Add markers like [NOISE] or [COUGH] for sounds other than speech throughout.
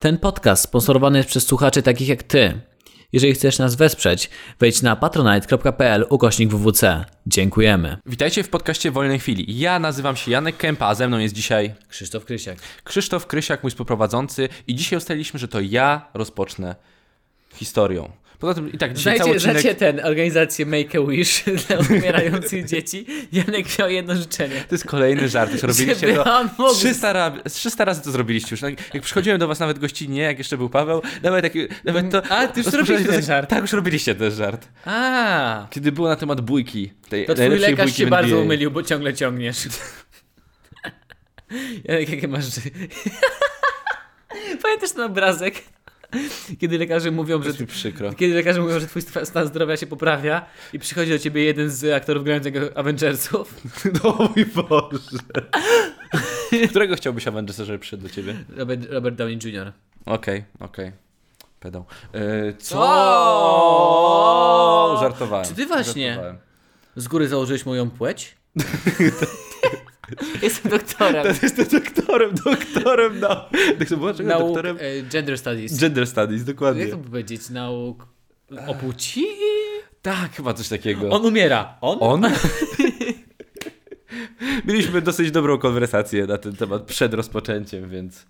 Ten podcast sponsorowany jest przez słuchaczy takich jak ty. Jeżeli chcesz nas wesprzeć, wejdź na patronite.pl ukośnik wwc. Dziękujemy. Witajcie w podcaście Wolnej Chwili. Ja nazywam się Janek Kępa, a ze mną jest dzisiaj Krzysztof Krysiak. Krzysztof Krysiak, mój współprowadzący i dzisiaj ustaliliśmy, że to ja rozpocznę historią. Poza tym i tak dzisiaj cały odcinek... ten, organizację Make-A-Wish [LAUGHS] dla umierających dzieci? Janek miał jedno życzenie. To jest kolejny żart, już robiliście to. mógł- 300, ra... 300 razy to zrobiliście już. Tak, Jak przychodziłem do was nawet gościnnie, jak jeszcze był Paweł, nawet, taki, nawet to... A, ty już robiliście ten żart. Tak, już robiliście ten żart. A, Kiedy było na temat bójki. Tej to twój lekarz się bardzo NBA. umylił, bo ciągle ciągniesz. [LAUGHS] Janek, jakie masz... [LAUGHS] Pamiętasz ten obrazek? [LAUGHS] Kiedy lekarze mówią, że. Kiedy lekarze mówią, że twój sta- stan zdrowia się poprawia i przychodzi do ciebie jeden z aktorów grających Avengersów. [LAUGHS] No mój Boże. [LAUGHS] Którego chciałbyś Avengersa, żeby przyszedł do ciebie? Robert, Robert Downey Jr. Okej, okej. Pedał. Yy, co? O! Żartowałem. Czy ty właśnie- Żartowałem. Z góry założyłeś moją płeć? [LAUGHS] Jestem doktorem Jestem doktorem, doktorem na... Czego nauk doktorem? gender studies. Gender Studies, dokładnie. Jak to powiedzieć? Nauk o płci? Tak, chyba coś takiego. On umiera. On? On? [LAUGHS] Mieliśmy dosyć dobrą konwersację na ten temat przed rozpoczęciem, więc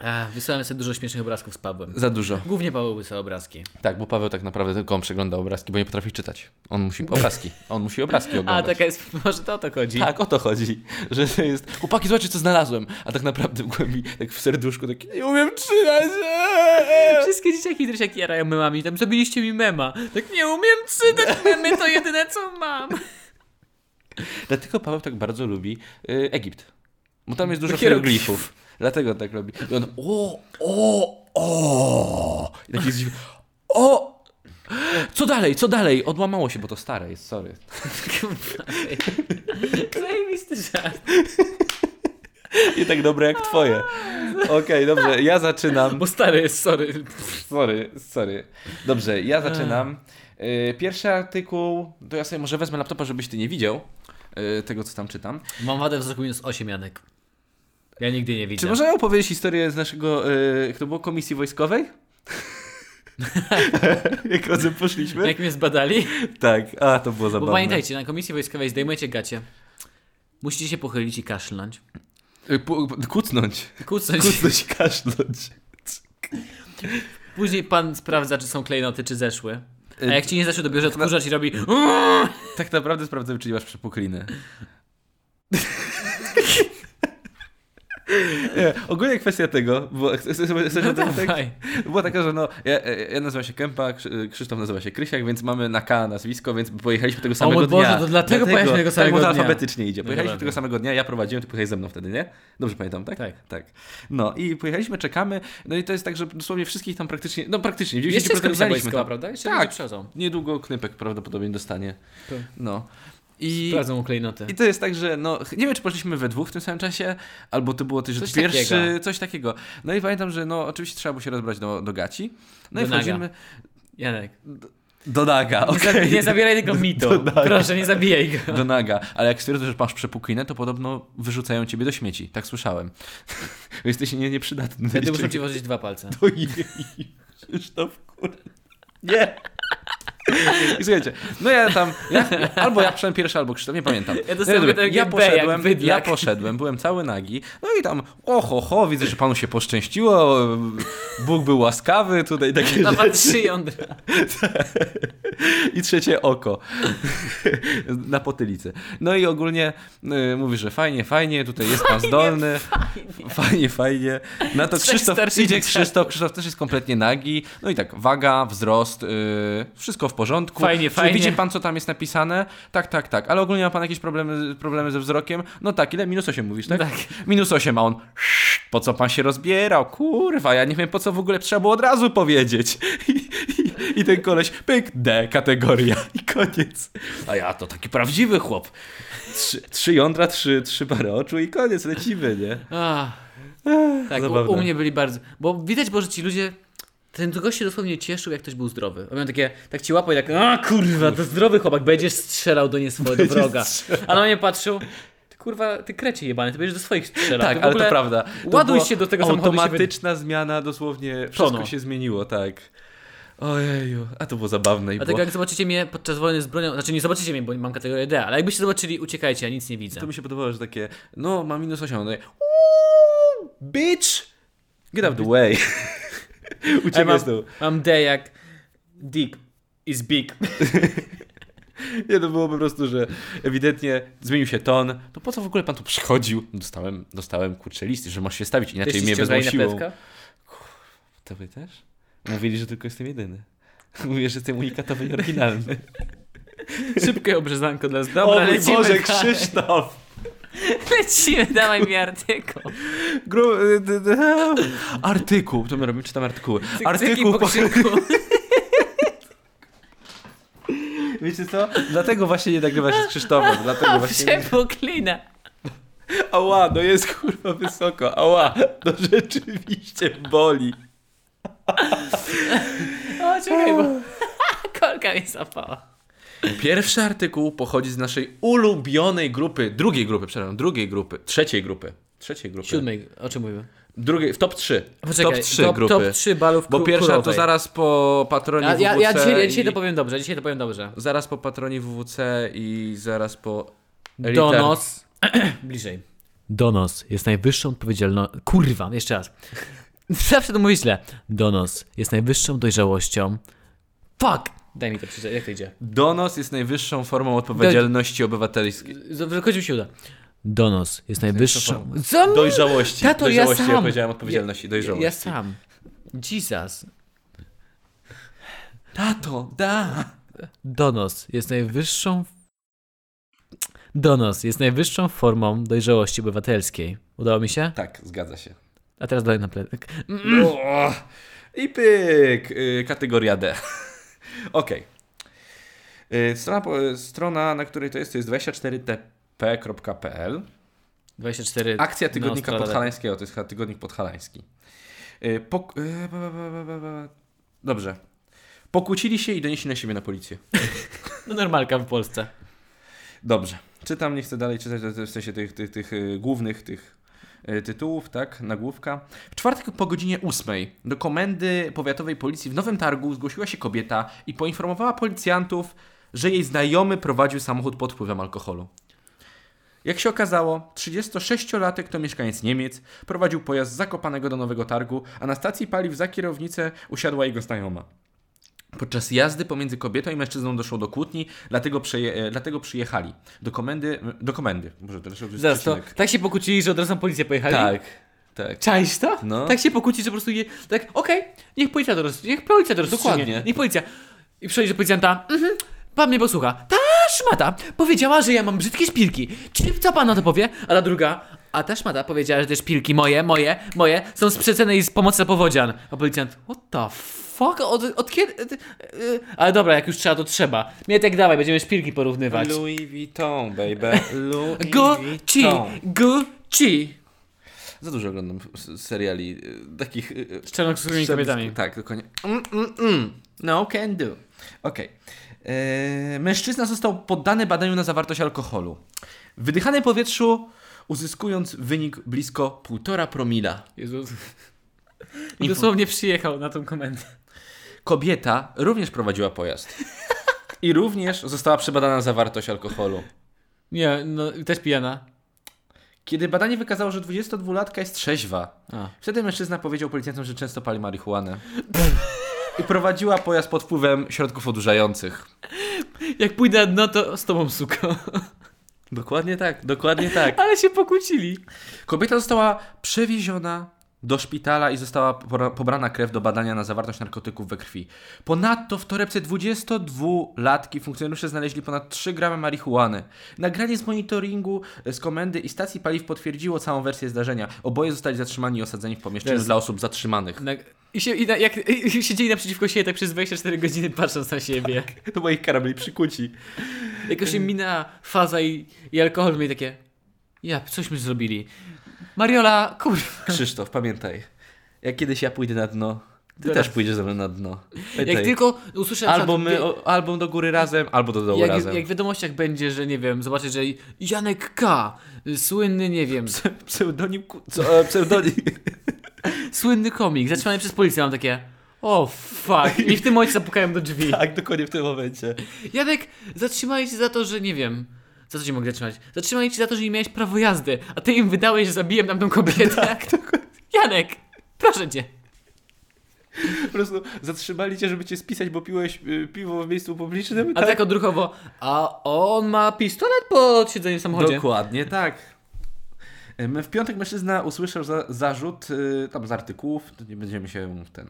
A, wysłałem sobie dużo śmiesznych obrazków z Pawłem. za dużo. Głównie Paweł wysłał obrazki. Tak, bo Paweł tak naprawdę tylko on przegląda obrazki, bo nie potrafi czytać. On musi [LAUGHS] obrazki. On musi obrazki A, oglądać. taka jest, [LAUGHS] może to o to chodzi. Tak, o to chodzi. Że to jest. Chłopaki, zobaczcie, co znalazłem. A tak naprawdę w głębi, tak w serduszku, taki. Nie umiem czytać. eee". [LAUGHS] Wszystkie dzieciaki, które się jarają memami, tam zrobiliście mi mema. Tak nie umiem czytać memy, to jedyne co mam. Dlatego Paweł tak bardzo lubi y, Egipt. Bo tam jest dużo Hieroglifów. Dlatego tak lubi. I on. O, o, o. I taki zdziw... O! Co dalej, co dalej? Odłamało się, bo to stare jest, sorry. [LAUGHS] Zajebisty żart. Nie tak dobre jak twoje. Okej, dobrze, ja zaczynam. Bo stary jest, sorry. Sorry, sorry. Dobrze, ja zaczynam. Y, Pierwszy artykuł, to ja sobie może wezmę laptopa, żebyś ty nie widział y, tego, co tam czytam. Mam wadę wzroku minus 8, Janek. Ja nigdy nie widzę. Czy możemy opowiedzieć historię z naszego, jak to było, komisji wojskowej? [LAUGHS] jak razem poszliśmy? Jak mnie zbadali? Tak, a to było Bo zabawne. pamiętajcie, na komisji wojskowej zdejmujecie gacie. Musicie się pochylić i kaszlnąć. Pu- Kucnąć. Kucnąć. Kucnąć i kaszlnąć. Później pan sprawdza, czy są klejnoty, czy zeszły. A Y, jak ci nie zeszły, to bierze odkurzacz i robi Tak naprawdę sprawdzam, czy nie masz przepukliny. Nie, ogólnie kwestia tego, bo chcesz No o tak? dawaj. Była taka, że no, ja, ja nazywam się Kępa, Krzy- Krzysztof nazywa się Krysiak, więc mamy na K nazwisko, więc pojechaliśmy tego samego mój Boże, dnia. to dlatego pojechaliśmy tego samego tak, bo to dnia. alfabetycznie idzie. No Pojechaliśmy dobra, tego samego dnia, ja prowadziłem, ty pojechałeś ze mną wtedy, nie? Dobrze pamiętam, tak? Tak. tak. No i pojechaliśmy, czekamy, no i to jest tak, że dosłownie wszystkich tam praktycznie, no praktycznie, w 90% Jeszcze jest prawda? Jeszcze Tak. Niedługo Knypek prawdopodobnie dostanie. Tak. No. I, Sprawdzą mu klejnoty. I to jest tak, że no, nie wiem, czy poszliśmy we dwóch w tym samym czasie, albo to było też, Coś pierwszy, takiego. coś takiego. No i pamiętam, że no, oczywiście trzeba było się rozbrać do, do gaci. No Do i naga. wchodzimy Janek, do naga, nie, okej. zabi- nie zabieraj tego mitu. Proszę, nie zabijaj go. Do naga, ale jak stwierdzę, że masz przepuklinę, to podobno wyrzucają ciebie do śmieci. Tak słyszałem. [LAUGHS] Jesteś nie, nieprzydatny. Wtedy muszę ci włożyć dwa palce. Ojej, [LAUGHS] Krzysztof, kurde. Nie. [LAUGHS] I słuchajcie, no ja tam, ja, albo ja poszedłem pierwszy, albo Krzysztof, nie pamiętam. Ja dostałem takie ja poszedłem, ja poszedłem, byłem cały nagi, no i tam, oho, ho, widzę, że panu się poszczęściło, Bóg był łaskawy, tutaj takie Na rzeczy. trzy jądra. [LAUGHS] I trzecie oko [LAUGHS] na potylicy. No i ogólnie y, mówi, że fajnie, fajnie, tutaj jest pan zdolny. Fajnie, fajnie. Na to Krzysztof idzie. Krzysztof, Krzysztof też jest kompletnie nagi. No i tak, waga, wzrost, y, wszystko w porządku. Fajnie, Czy fajnie. Widzi pan, co tam jest napisane? Tak, tak, tak. Ale ogólnie ma pan jakieś problemy, problemy ze wzrokiem? No tak, ile? Minus 8 mówisz, tak? Tak. Minus 8, a on po co pan się rozbierał? Kurwa, ja nie wiem, po co w ogóle trzeba było od razu powiedzieć. I, [LAUGHS] i, i ten koleś, pyk, D, kategoria i koniec. A ja to taki prawdziwy chłop. Trzy, trzy jądra, trzy, trzy pary oczu i koniec, lecimy, nie? Ach. Tak, u, u mnie byli bardzo. Bo widać, bo że ci ludzie. Ten gość się dosłownie cieszył, jak ktoś był zdrowy. On miał takie, tak ci łapał i tak, a kurwa, to zdrowy chłopak, będziesz strzelał do nie swojego wroga. A na mnie patrzył, ty kurwa, ty krecie jebany, ty będziesz do swoich strzelał. Tak, ale to prawda. To Ładuj się do tego samochodu. Automatyczna zmiana, dosłownie wszystko Tono. się zmieniło, tak. Ojeju, a to było zabawne i Dlatego było... jak zobaczycie mnie podczas wojny z bronią, znaczy nie zobaczycie mnie, bo mam kategorię D, ale jakbyście zobaczyli, uciekajcie, ja nic nie widzę. To mi się podobało, że takie, no mam minus 8, no i "Uuu, bitch, get out the way. Ja [LAUGHS] Uciekaj mam, z tyłu. mam D jak Dick is big. [LAUGHS] Nie, to było po prostu, że ewidentnie zmienił się ton. To po co w ogóle pan tu przychodził? Dostałem, dostałem kurczę listy, że masz się stawić, inaczej Też mnie wezmą siłą. To wy też? Mówili, że tylko jestem jedyny. [LAUGHS] Mówię, że jestem unikatowy i oryginalny. Szybkie obrzezanko dla o Dobra, mój lecimy Boże. Krzysztof! [LAUGHS] Lecimy, dawaj mi artykuł. Gru... [LAUGHS] Artykuł, to my robimy, czytam artykuły. Artykuł, po [LAUGHS] wiecie co? Dlatego właśnie nie nagrywasz z Krzysztofem, dlatego właśnie... Nie... przepoklina. Ała, no jest kurwa wysoko, ała, to rzeczywiście boli. O, czekaj, bo kolka mi zapała. Pierwszy artykuł pochodzi z naszej ulubionej grupy, drugiej grupy, przepraszam, drugiej grupy, trzeciej grupy, trzeciej grupy. Siódmej, o czym mówimy? Drugiej, w top 3. Poczekaj, top 3 top, grupy. top 3 balów Bo pierwsza to królowej. zaraz po patronie Ja, ja, WWC ja, dzisiaj, ja dzisiaj i... to powiem dobrze, dzisiaj to powiem dobrze. Zaraz po patronie WWC i zaraz po... Donos. [CLEARS THROAT] Bliżej. Donos jest najwyższą odpowiedzialnością. Kurwa, jeszcze raz. [LAUGHS] Zawsze to mówię źle. Donos jest najwyższą dojrzałością. Fuck! Daj mi to przeczytać, jak to idzie? Donos jest najwyższą formą odpowiedzialności obywatelskiej. Wychodzi mi się uda. Donos jest najwyższą. Co? Dojrzałości. Tato, ja dojrzałości, sam. ja powiedziałem odpowiedzialności, dojrzałości. Ja sam. Jesus. Tato, da. Donos jest najwyższą. Donos jest najwyższą formą dojrzałości obywatelskiej. Udało mi się? Tak, zgadza się. A teraz dalej na pletek. O, I pyk! Y, Kategoria D. Okej. Y, Strona, strona, na której to jest, to jest 24tp.pl. 24. Akcja Tygodnika no, Podhalańskiego, to jest Tygodnik Podhalański. Y, Pok- y. Dobrze. Pokłócili się i donieśli na siebie na policję. [LAUGHS] No normalka w Polsce. Dobrze. Czytam, nie chcę dalej czytać w sensie tych, tych, tych y, głównych tych tytułów, tak, nagłówka. W czwartek po godzinie 8 do komendy powiatowej policji w Nowym Targu zgłosiła się kobieta i poinformowała policjantów, że jej znajomy prowadził samochód pod wpływem alkoholu. Jak się okazało, 36-latek to mieszkaniec Niemiec, prowadził pojazd z Zakopanego do Nowego Targu, a na stacji paliw za kierownicę usiadła jego znajoma. Podczas jazdy pomiędzy kobietą i mężczyzną doszło do kłótni, dlatego, e, dlatego przyjechali do komendy. Do komendy. To jest Zaraz to, tak się pokłócili, że od razu na policję pojechali? Tak, tak. Czaisz to? No. Tak się pokłócić, że po prostu je, tak, okej, niech policja to roz, niech policja to rozstrzygnie. Dokładnie. Niech policja. I przychodzi do policjanta, mhm, pan mnie posłucha. Ta szmata powiedziała, że ja mam brzydkie szpilki. Czy co pan na to powie? A ta druga, a ta szmata powiedziała, że te szpilki moje, moje, moje są sprzecene i z pomocy powodzian. A policjant, what the fuck? Od, od kiedy? y, Ale dobra, jak już trzeba, to trzeba. Mnie tak dawaj, będziemy szpilki porównywać. Louis Vuitton, baby. Louis Gucci. Gucci. Za dużo oglądam seriali y, takich... y, Z czarnoskórymi Przed- kobietami. Tak, dokładnie. Mm, mm, mm. No can do. Okej. Eee, Mężczyzna został poddany badaniu na zawartość alkoholu. W wydychanym powietrzu uzyskując wynik blisko 1,5 promila. Jezus. Dosłownie przyjechał na tą komendę. Kobieta również prowadziła pojazd. I również została przebadana na zawartość alkoholu. Nie, no też pijana. Kiedy badanie wykazało, że 22-latka jest trzeźwa, A. wtedy mężczyzna powiedział policjantom, że często pali marihuanę. I prowadziła pojazd pod wpływem środków odurzających. Jak pójdę na dno, to z tobą suko. Dokładnie tak, dokładnie tak. [LAUGHS] Ale się pokłócili. Kobieta została przewieziona do szpitala i została pobrana krew do badania na zawartość narkotyków we krwi. Ponadto w torebce 22-latki funkcjonariusze znaleźli ponad 3 gramy marihuany. Nagranie z monitoringu z komendy i stacji paliw potwierdziło całą wersję zdarzenia. Oboje zostali zatrzymani i osadzeni w pomieszczeniu dla osób zatrzymanych. Na, I, się, i, na, jak, I siedzieli naprzeciwko siebie tak przez 24 godziny patrząc na siebie. To moich kara byli przykuci. Jak już się mina faza i, i alkohol, mieli takie ja, cośmy zrobili. Mariola, kurwa. Krzysztof, pamiętaj. Jak kiedyś ja pójdę na dno, Ty też pójdziesz ze mną na dno. Jak Pytaj. tylko usłyszę Albo my, o, albo do góry razem, albo do dołu jak, razem. jak w wiadomościach będzie, że nie wiem, zobaczę, że Janek K, słynny, nie wiem, Pseudonim, ku- co, e, pseudonim. [LAUGHS] słynny komik, zatrzymany przez policję, mam takie o fuck, i w tym momencie zapukają do drzwi. tak, dokładnie w tym momencie. Janek, zatrzymali cię za to, że nie wiem. Za co cię mogę zatrzymać? Zatrzymali cię za to, że nie miałeś prawo jazdy, a ty im wydałeś, że zabiłem tamtą kobietę. [LAUGHS] tak, Janek, proszę cię. Po prostu zatrzymali cię, żeby cię spisać, bo piłeś y, piwo w miejscu publicznym. A tak odruchowo, a on ma pistolet pod siedzeniem w samochodzie. Dokładnie tak. W piątek mężczyzna usłyszał za, zarzut, y, tam z artykułów, nie będziemy się ten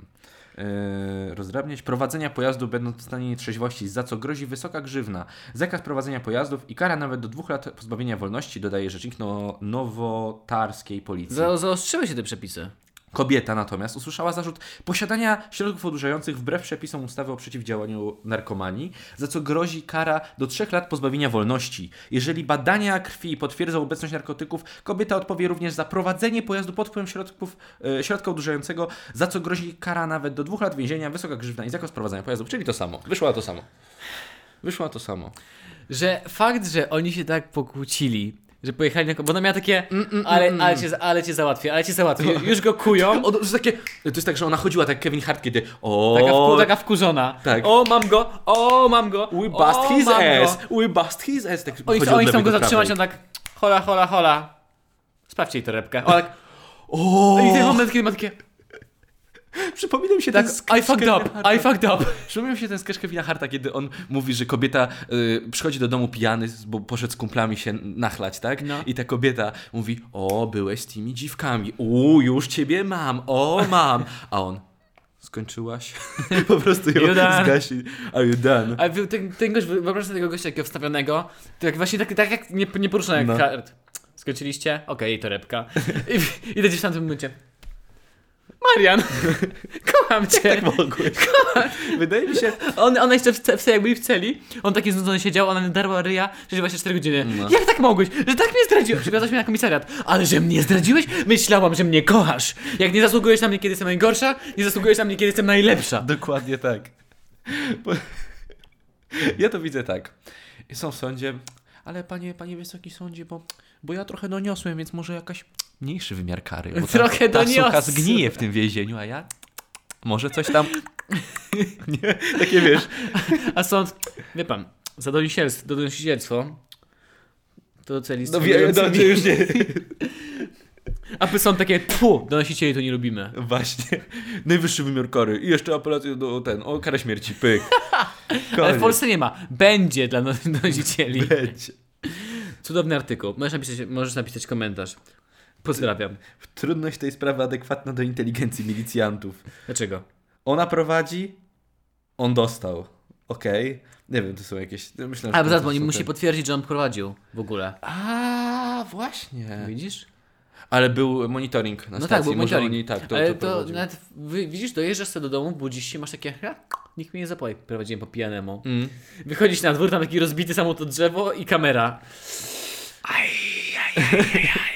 rozdrabniać, prowadzenia pojazdu będąc w stanie nietrzeźwości, za co grozi wysoka grzywna, zakaz prowadzenia pojazdów i kara nawet do dwóch lat pozbawienia wolności, dodaje rzecznik no, nowotarskiej policji. Za, zaostrzyły się te przepisy. Kobieta natomiast usłyszała zarzut posiadania środków odurzających wbrew przepisom ustawy o przeciwdziałaniu narkomanii, za co grozi kara do trzech lat pozbawienia wolności. Jeżeli badania krwi potwierdzą obecność narkotyków, kobieta odpowie również za prowadzenie pojazdu pod wpływem środków, e, środka odurzającego, za co grozi kara nawet do dwóch lat więzienia, wysoka grzywna i zakaz prowadzenia pojazdów, czyli to samo. Wyszło na to samo. Wyszło na to samo. Że fakt, że oni się tak pokłócili, że pojechali na... Bo ona miała takie, ale, ale, cię, ale cię załatwię, ale cię załatwię. [LAUGHS] Już go kują. O, to, jest takie, to jest tak, że ona chodziła tak jak Kevin Hart, kiedy o, Taka, wku, taka wkurzona. Tak. O, mam go, o, mam go. we o, bust his mam ass, Go. we bust his ass. Tak Oni, oni chcą go zatrzymać, on tak, hola, hola, hola. Sprawdźcie jej torebkę. On tak, [LAUGHS] O, I ten moment, kiedy ma takie, [LAUGHS] Przypomina mi się tak, ten sketch I fucked up. I fucked up. [LAUGHS] Przypomina mi się ten sketch Kevina Harta, kiedy on mówi, że kobieta y, przychodzi do domu pijany, bo poszedł z kumplami się nachlać, tak? No. I ta kobieta mówi, o, byłeś z tymi dziwkami, u, już ciebie mam, o, mam. A on, skończyłaś? [LAUGHS] po prostu ją zgasi. Are you done? A ten, ten gość, wyobraź sobie tego gościa takiego wstawionego, to jak właśnie tak, tak jak nie, nie poruszony jak No. kart. Skończyliście? Okej, jej torebka. I, i gdzieś w tamtym momencie. Marian, [LAUGHS] kocham cię. Tak mogłeś. [LAUGHS] Wydaje mi się, On, ona jeszcze w, w, jak byli w celi, on taki znudzony siedział, ona darła ryja przez 24 godziny. No. Jak tak mogłeś? Że tak mnie zdradziłeś? Przywiozłeś mnie na komisariat. Ale że mnie zdradziłeś? Myślałam, że mnie kochasz. Jak nie zasługujesz na mnie, kiedy jestem najgorsza, nie zasługujesz na mnie, kiedy jestem najlepsza. Dokładnie tak. Bo... Ja to widzę tak. Są w sądzie, ale panie, panie wysoki sądzie, bo, bo ja trochę doniosłem, więc może jakaś mniejszy wymiar kary. Bo ta, Trochę ta suka doniosłem. zgnije w tym więzieniu, a ja może coś tam... [LAUGHS] Nie, takie wiesz. [LAUGHS] A sąd, wie pan, za donosicielstwo, donosicielstwo to do celi No wiem, no, dobrze, już nie. A by są takie, pu, donosicieli to nie lubimy. Właśnie. Najwyższy wymiar kary. I jeszcze apelację do ten, o karę śmierci, pyk. [LAUGHS] Ale w. Polsce nie ma. Będzie dla no- donosicieli. Będzie. Cudowny artykuł. Możesz napisać, możesz napisać komentarz. Pozdrawiam. Trudność tej sprawy adekwatna do inteligencji milicjantów. Dlaczego? Ona prowadzi, on dostał. Okej. Nie wiem, to są jakieś. Myślę, że Ale to zaraz, bo musi potwierdzić, że on prowadził w ogóle. A, właśnie. Widzisz? Ale był monitoring na No stacji. tak, był może monitoring. Oni, tak, to, Ale to, to, nawet widzisz, dojeżdżasz sobie do domu, budzisz się, masz takie, "Ha, nikt mnie nie zapoi. Prowadziłem po pijanemu. Mm. Wychodzisz na dwór, tam taki rozbity samochód od drzewo i kamera. Aj, aj, aj, aj.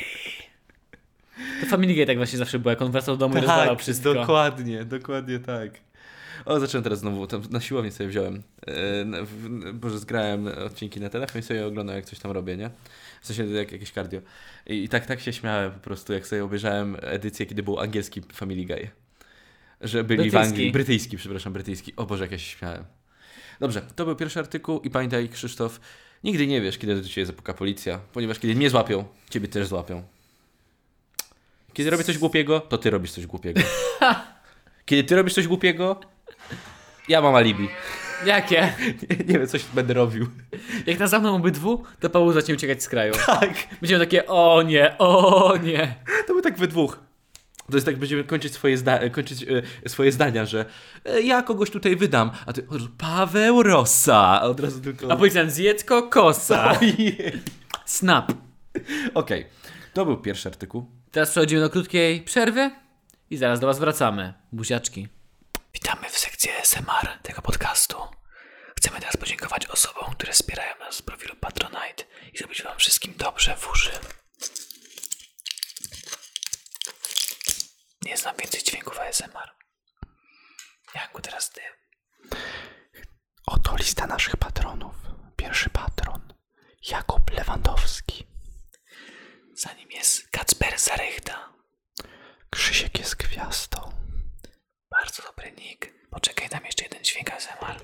To Family Guy tak właśnie zawsze było, jak on wracał do domu i rozwalał wszystko. Tak, dokładnie, dokładnie tak. O, zacząłem teraz znowu, tam na siłowni sobie wziąłem, e, na- w- Boże, zgrałem odcinki na telefon i sobie oglądam, jak coś tam robię, nie? W sensie jak jakieś cardio. I, I tak, tak się śmiałem po prostu, jak sobie obejrzałem edycję, kiedy był angielski Family Guy. Że byli w Brytyjski. Anglii, brytyjski, przepraszam, brytyjski. O Boże, jak ja się śmiałem. Dobrze, to był pierwszy artykuł i pamiętaj, Krzysztof, nigdy nie wiesz, kiedy do ciebie zapuka policja, ponieważ kiedy mnie złapią, ciebie też złapią. Kiedy robię coś głupiego, to ty robisz coś głupiego. [LAUGHS] Kiedy ty robisz coś głupiego, ja mam alibi. Jakie? Nie, [LAUGHS] nie wiem, coś będę robił. Jak nas zamkną obydwu, to Paweł zacznie uciekać z kraju. Tak. Będziemy takie, o nie, o nie. To by tak we dwóch. To jest tak, będziemy kończyć swoje, zda- kończyć, e, swoje zdania, że e, ja kogoś tutaj wydam, a ty od razu Paweł Rosa. Od razu tylko... A policjant zjedzko kosa. [LAUGHS] Snap. Okej, to był pierwszy artykuł. Teraz przechodzimy do krótkiej przerwy i zaraz do Was wracamy. Buziaczki. Witamy w sekcji SMR tego podcastu. Chcemy teraz podziękować osobom, które wspierają nas z profilu Patronite i zrobić Wam wszystkim dobrze w uszy. Nie znam więcej dźwięków ASMR. Janku, teraz ty. Oto lista naszych patronów. Pierwszy patron. Jakub Lewandowski. Za nim jest Kacper Zarychta. Krzysiek jest gwiazdą. Bardzo dobry nick. Poczekaj, tam jeszcze jeden dźwięk ASMR.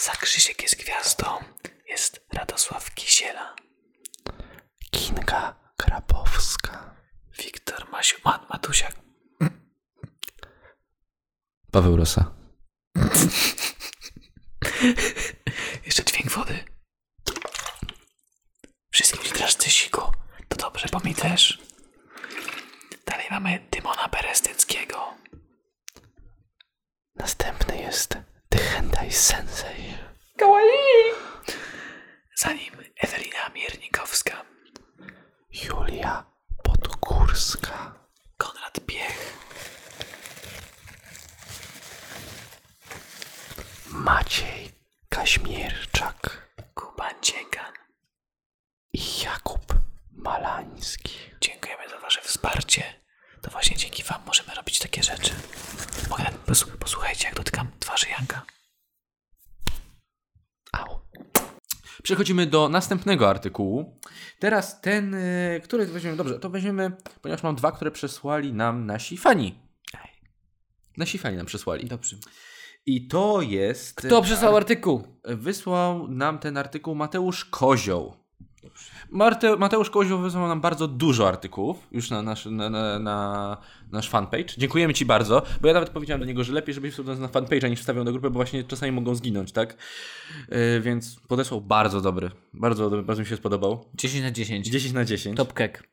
Za Krzysiek jest gwiazdą. Jest Radosław Kisiela. Kinga Grabowska. Wiktor Masiu, Mat, Matusiak. Paweł Rosa. [LAUGHS] Jeszcze dźwięk wody. Wszystkim ci teraz siku. To dobrze, bo mi też. Dalej mamy Tymona Perestyckiego. Następny jest The Hentai Sensei. Za nim Ewelina Miernikowska. Julia Podgórska. Konrad Piech. Maciej Kaźmierczak. Kuban Dziekan. I Jakub Malański. Dziękujemy za wasze wsparcie. To właśnie dzięki wam możemy robić takie rzeczy. Mogę, posłu- posłuchajcie, jak dotykam twarzy Janka. Au. Przechodzimy do następnego artykułu. Teraz ten, y, który weźmiemy, dobrze, to weźmiemy, ponieważ mam dwa, które przesłali nam nasi fani. Nasi fani nam przesłali. Dobrze. I to jest... Kto przysłał artykuł? Wysłał nam ten artykuł Mateusz Kozioł. Marte, Mateusz Kozioł wysłał nam bardzo dużo artykułów już na nasz, na, na, na nasz fanpage. Dziękujemy Ci bardzo, bo ja nawet powiedziałem do niego, że lepiej, żebyś wstawiał na fanpage'a niż wstawiał na grupę, bo właśnie czasami mogą zginąć, tak? Yy, więc podesłał bardzo dobry, bardzo dobry, bardzo mi się spodobał. 10 na 10. 10 na 10. Top kek.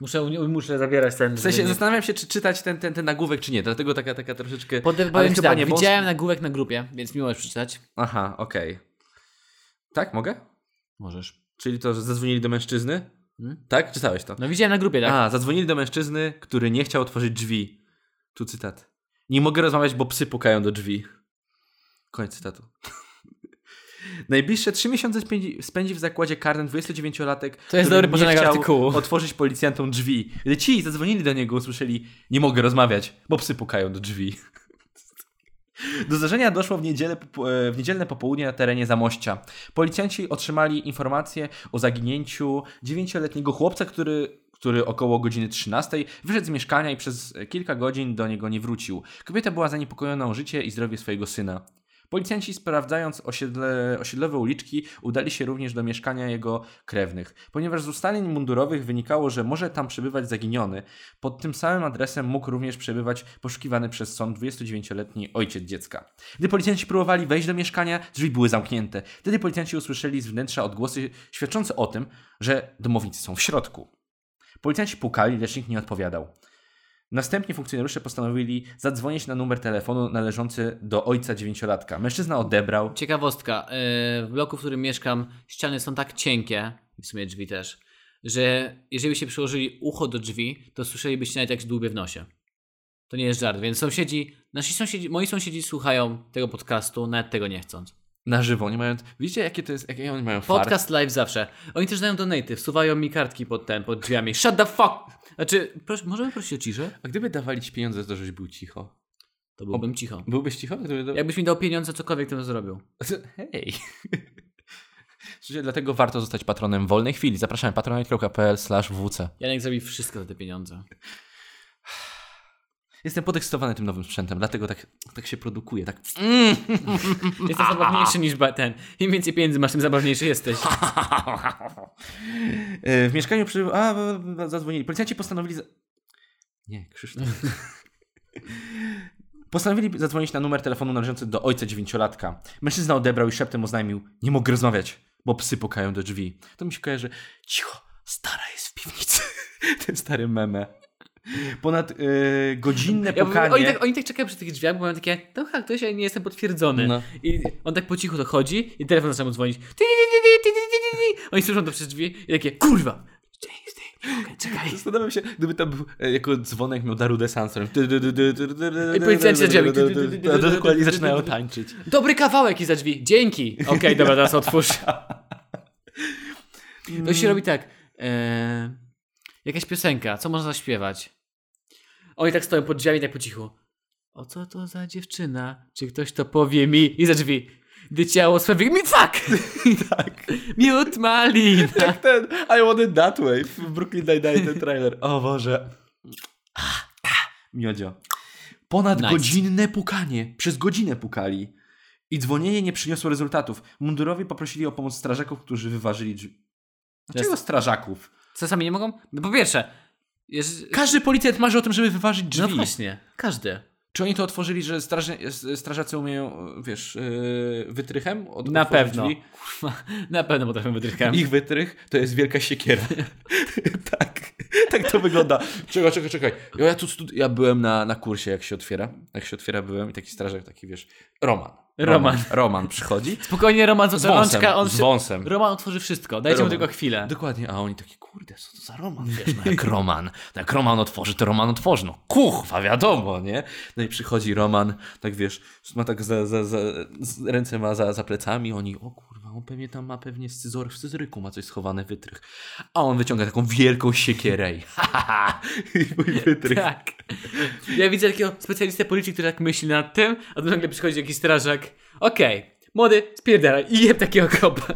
Muszę, muszę zabierać ten. W sensie zastanawiam się, czy czytać ten, ten, ten nagłówek, czy nie, dlatego taka, taka troszeczkę... Powiem ci chyba tak, widziałem nagłówek na grupie, więc mi możesz przeczytać. Aha, okej. Tak, mogę? Możesz. Czyli to, że zadzwonili do mężczyzny? Hmm? Tak? Czytałeś to? No widziałem na grupie, tak? A, zadzwonili do mężczyzny, który nie chciał otworzyć drzwi. Tu cytat. Nie mogę rozmawiać, bo psy pukają do drzwi. Koniec cytatu. [LAUGHS] Najbliższe trzy miesiące spędzi, w zakładzie karnym 29-latek. To jest dobry nie chciał artykułu. [LAUGHS] otworzyć policjantom drzwi. Gdy ci zadzwonili do niego, usłyszeli, nie mogę rozmawiać, bo psy pukają do drzwi. Do zdarzenia doszło w, niedzielę, e, w niedzielne popołudnie na terenie Zamościa. Policjanci otrzymali informację o zaginięciu dziewięcioletniego chłopca, który, który około godziny 13 wyszedł z mieszkania i przez kilka godzin do niego nie wrócił. Kobieta była zaniepokojona o życie i zdrowie swojego syna. Policjanci sprawdzając osiedle, osiedlowe uliczki udali się również do mieszkania jego krewnych. Ponieważ z ustaleń mundurowych wynikało, że może tam przebywać zaginiony, pod tym samym adresem mógł również przebywać poszukiwany przez sąd 29-letni ojciec dziecka. Gdy policjanci próbowali wejść do mieszkania, drzwi były zamknięte. Wtedy policjanci usłyszeli z wnętrza odgłosy świadczące o tym, że domownicy są w środku. Policjanci pukali, lecz nikt nie odpowiadał. Następnie funkcjonariusze postanowili zadzwonić na numer telefonu należący do ojca dziewięciolatka. Mężczyzna odebrał. Ciekawostka. yy, W bloku, w którym mieszkam, ściany są tak cienkie, w sumie drzwi też, że jeżeli byście przyłożyli ucho do drzwi, to słyszelibyście nawet jak się dłubie w nosie. To nie jest żart, więc sąsiedzi, nasi sąsiedzi, moi sąsiedzi słuchają tego podcastu, nawet tego nie chcąc. Na żywo, nie mając. Widzicie, jakie to jest, jakie oni mają fart? Podcast live zawsze. Oni też dają donaty, wsuwają mi kartki pod ten, pod drzwiami. Shut the fuck! Znaczy, proszę, możemy prosić o ciszę? A gdyby dawali ci pieniądze to, żebyś był cicho? To byłbym cicho. Byłbyś cicho? Gdyby da... Jakbyś mi dał pieniądze, cokolwiek to zrobił. Hej. [LAUGHS] Słuchajcie, dlatego warto zostać patronem wolnej chwili. Zapraszamy patronite.pl wc. Janek zrobi wszystko za te pieniądze. Jestem podekscytowany tym nowym sprzętem, dlatego tak, tak się produkuje. Tak. [LAUGHS] Jesteś zabawniejszy niż ten. Im więcej pieniędzy masz, tym zabawniejszy jesteś. E, W mieszkaniu przy... A, zadzwonili. Policjanci postanowili... Za... Nie, Krzysztof. [LAUGHS] Postanowili zadzwonić na numer telefonu należący do ojca dziewięciolatka. Mężczyzna odebrał i szeptem oznajmił, nie mogę rozmawiać, bo psy pukają do drzwi. To mi się kojarzy, cicho, stara jest w piwnicy. [LAUGHS] Ten stary meme. Ponad e, godzinne Ja, pukanie. oni, tak, oni tak czekają przy tych drzwiach, bo mają takie, no tak, to ja nie jestem potwierdzony. No. I on tak po cichu dochodzi i telefon zaczyna mu dzwonić. Oni słyszą to przez drzwi i takie, kurwa! Czekaj, czekaj. Zastanawiam się, gdyby to był e, jako dzwonek miał Darude Sansorem. I policjanci za drzwiami. Dokładnie zaczynają tańczyć. Dobry kawałek i za drzwi. Dzięki. Okej, dobra, teraz otwórz. To się robi tak. E, jakaś piosenka, co można zaśpiewać? Oni tak stoją pod drzwiami, tak po cichu. O co to za dziewczyna? Czy ktoś to powie mi? I za drzwi. Gdy ciało swe mi fuck! [LAUGHS] Tak. Miód malina. [LAUGHS] Jak ten I Want It That Way w Brooklyn Nine-Nine ten trailer. O Boże. Miodzio. Ponad Nice. godzinne pukanie. Przez godzinę pukali. I dzwonienie nie przyniosło rezultatów. Mundurowi poprosili o pomoc strażaków, którzy wyważyli drzwi. Dlaczego strażaków? Co sami nie mogą? No po pierwsze, jeż... Każdy policjant marzy o tym, żeby wyważyć drzwi. no właśnie, każdy. Czy oni to otworzyli, że straży, strażacy umieją, wiesz, yy, wytrychem? Od, Na pewno. Drzwi? Kurwa, na pewno potrafię wytrychem. Ich wytrych to jest wielka siekiera. [LAUGHS] tak, tak to wygląda. Czekaj, czekaj, czekaj. Ja, tu ja byłem na, na kursie, jak się otwiera. Jak się otwiera, byłem i taki strażak, taki wiesz, Roman. Roman. Roman przychodzi. Spokojnie, Roman, Z rączka, on z wąsem. Roman otworzy wszystko, dajcie mu Roman. tylko chwilę. Dokładnie, a oni taki, kurde, co to za Roman, wiesz, no jak Roman, no jak Roman otworzy, to Roman otworzy, no kuchwa, wiadomo, nie? No i przychodzi Roman, tak wiesz, ma tak za, za, za ręce ma za, za plecami, oni, o kurwa, on pewnie tam ma pewnie scyzor, w scyzoryku ma coś schowane, wytrych. A on wyciąga taką wielką siekierę i ha, ha, ha, mój wytrych. Tak. Ja widzę takiego specjalistę policji, który tak myśli nad tym, a tu nagle przychodzi jakiś strażak. Okej, młody, spierdalaj i jeb takiego kopa.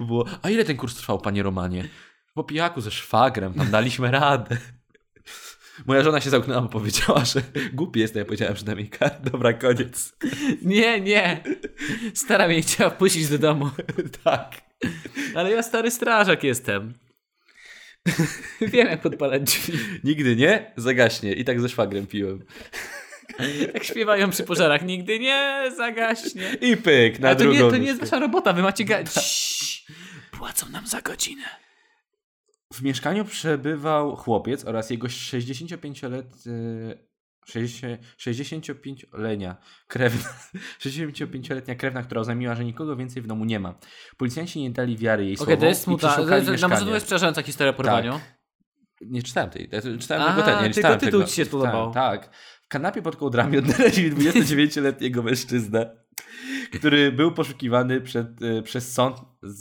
Było, a ile ten kurs trwał, panie Romanie? Po pijaku ze szwagrem, tam daliśmy radę. Moja żona się zamknęła, bo powiedziała, że głupi jestem. Ja powiedziałem przynajmniej, kar, dobra, koniec. Nie, nie. Stara mnie chciała wpuścić do domu. [LAUGHS] tak. Ale ja stary strażak jestem. Wiem, jak podpalać drzwi. Nigdy nie, zagaśnie. I tak ze szwagrem piłem. Tak śpiewają przy pożarach. Nigdy nie zagaśnie. I pyk, na A to drugą nie, to nie jest wasza robota, wy macie ga... [LAUGHS] Ciii. Płacą nam za godzinę. W mieszkaniu przebywał chłopiec oraz jego 65-letni 65-letnia krewna, [LAUGHS] 65-letnia krewna, która oznajmiła, że nikogo więcej w domu nie ma. Policjanci nie dali wiary jej Okej, słowom to jest i smutna. przeszukali Na to jest przerażająca historia o porwaniu. Nie czytałem tej. Czytałem A, tylko ten. Nie czytałem tytuł ci się podobał. Tak. W kanapie pod kołdrami [LAUGHS] odnaleźli 29-letniego mężczyznę, który był poszukiwany przed, e, przez sąd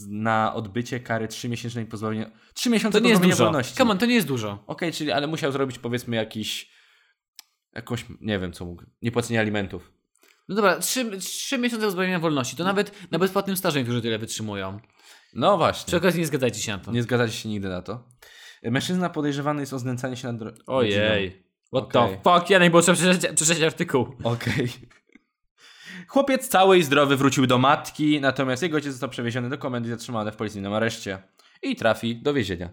na odbycie kary 3-miesięcznej pozbawienia. 3 miesiące To nie jest dużo. wolności. Come on, to nie jest dużo. Okej, czyli ale musiał zrobić powiedzmy jakiś. Jakąś, nie wiem co mógł. Niepłacenie alimentów. No dobra, trzy, trzy miesiące pozbawienia wolności. To nawet na bezpłatnym stażu niektórzy tyle wytrzymują. No właśnie. Przy okazji nie zgadzajcie się na to. Nie zgadzacie się nigdy na to. Mężczyzna podejrzewany jest o znęcanie się nad. ro- rodziną. What Okej. the fuck? Ja najmłodszy przeczytać, przeczytać artykuł. Okej. Chłopiec cały i zdrowy wrócił do matki, natomiast jego ojciec został przewieziony do komendy i zatrzymany w policyjnym areszcie. I trafi do więzienia.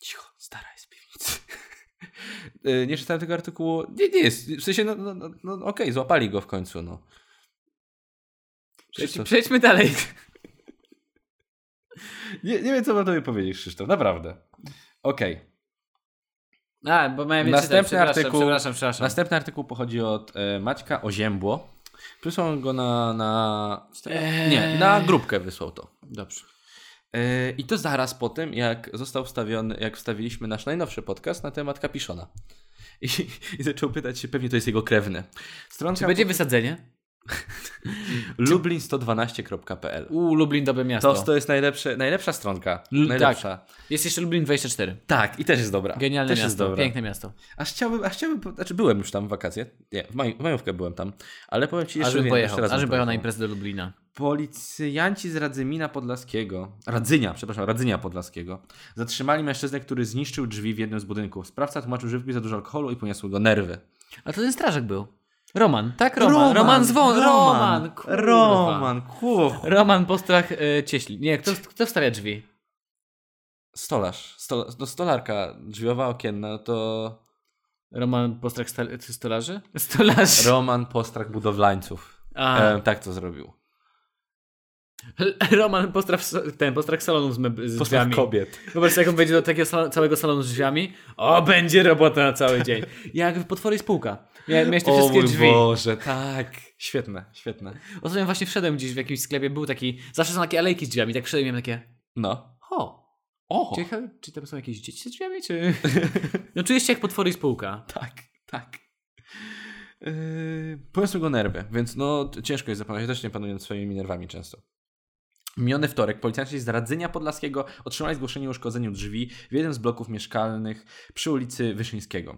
Cicho, stara jest piwnicy. [LAUGHS] Y, nie czytałem tego artykułu. Nie, nie jest. W sensie, no, no, no, no okej, złapali go w końcu, no. Przejdź, przejdźmy dalej. [LAUGHS] nie, nie wiem, co mam tobie powiedzieć, Krzysztof, naprawdę. Okej. A, bo miałem Następny czytać. Artykuł- Przepraszam, przepraszam. Następny artykuł pochodzi od e, Maćka Oziębło. Przysłał go na. na Eee. Nie, na grupkę wysłał to. Dobrze. E, I to zaraz po tym, jak został wstawiony, jak wstawiliśmy nasz najnowszy podcast na temat Kapiszona. I, [LAUGHS] I zaczął pytać się, pewnie to jest jego krewny. Stronka Czy będzie wysadzenie? [LAUGHS] lublin112.pl U Lublin dobre miasto. to, to jest najlepsze, najlepsza stronka. L- najlepsza. Jest jeszcze Lublin 24. Tak. i też jest dobra. Genialne też miasto. Jest dobra. Piękne miasto. Aż chciałbym, aż chciałbym, znaczy byłem już tam w wakacje. Nie, w, maj, w majówkę byłem tam. Ale powiem ci jeszcze Aż więcej, pojechał. jeszcze raz Aż pojechał na imprezę do Lublina. Policjanci z Radzymina Podlaskiego, Radzynia, przepraszam, Radzynia Podlaskiego, zatrzymali mężczyznę, który zniszczył drzwi w jednym z budynków. Sprawca tłumaczył, że wypił za dużo alkoholu i poniosły go nerwy. A to ten strażak był. Roman, tak? Roman. Roman. Roman. kurwa. Roman, kurwa. Roman Postrach e, Cieśli. Nie, kto, kto wstawia drzwi? Stolarz, sto, do stolarka drzwiowa, okienna, to Roman Postrach stolarzy? [LAUGHS] Stolarzy. Roman Postrak Budowlańców. E, tak to zrobił. [LAUGHS] Roman Postrach, ten Postrach salonu z, meb- z drzwiami. kobiet. Sobie, jak on wejdzie do takiego sal- całego salonu z drzwiami. O, będzie robota na cały dzień. Jak w potwory spółka. Mia- Miałeś te O wszystkie mój drzwi. Boże, tak. Świetne, świetne. Ostatnio właśnie wszedłem gdzieś w jakimś sklepie, był taki, zawsze są takie alejki z drzwiami, tak wszedłem i miałem takie, No. o, O, ciekawe, czy tam są jakieś dzieci z drzwiami, czy... [LAUGHS] No czujesz się jak potwory spółka. Tak, tak. Yy, go nerwy, więc no ciężko jest zapanować. Ja też nie panuję nad swoimi nerwami często. Miniony wtorek policjanci z Radzenia Podlaskiego otrzymali zgłoszenie o uszkodzeniu drzwi w jednym z bloków mieszkalnych przy ulicy Wyszyńskiego.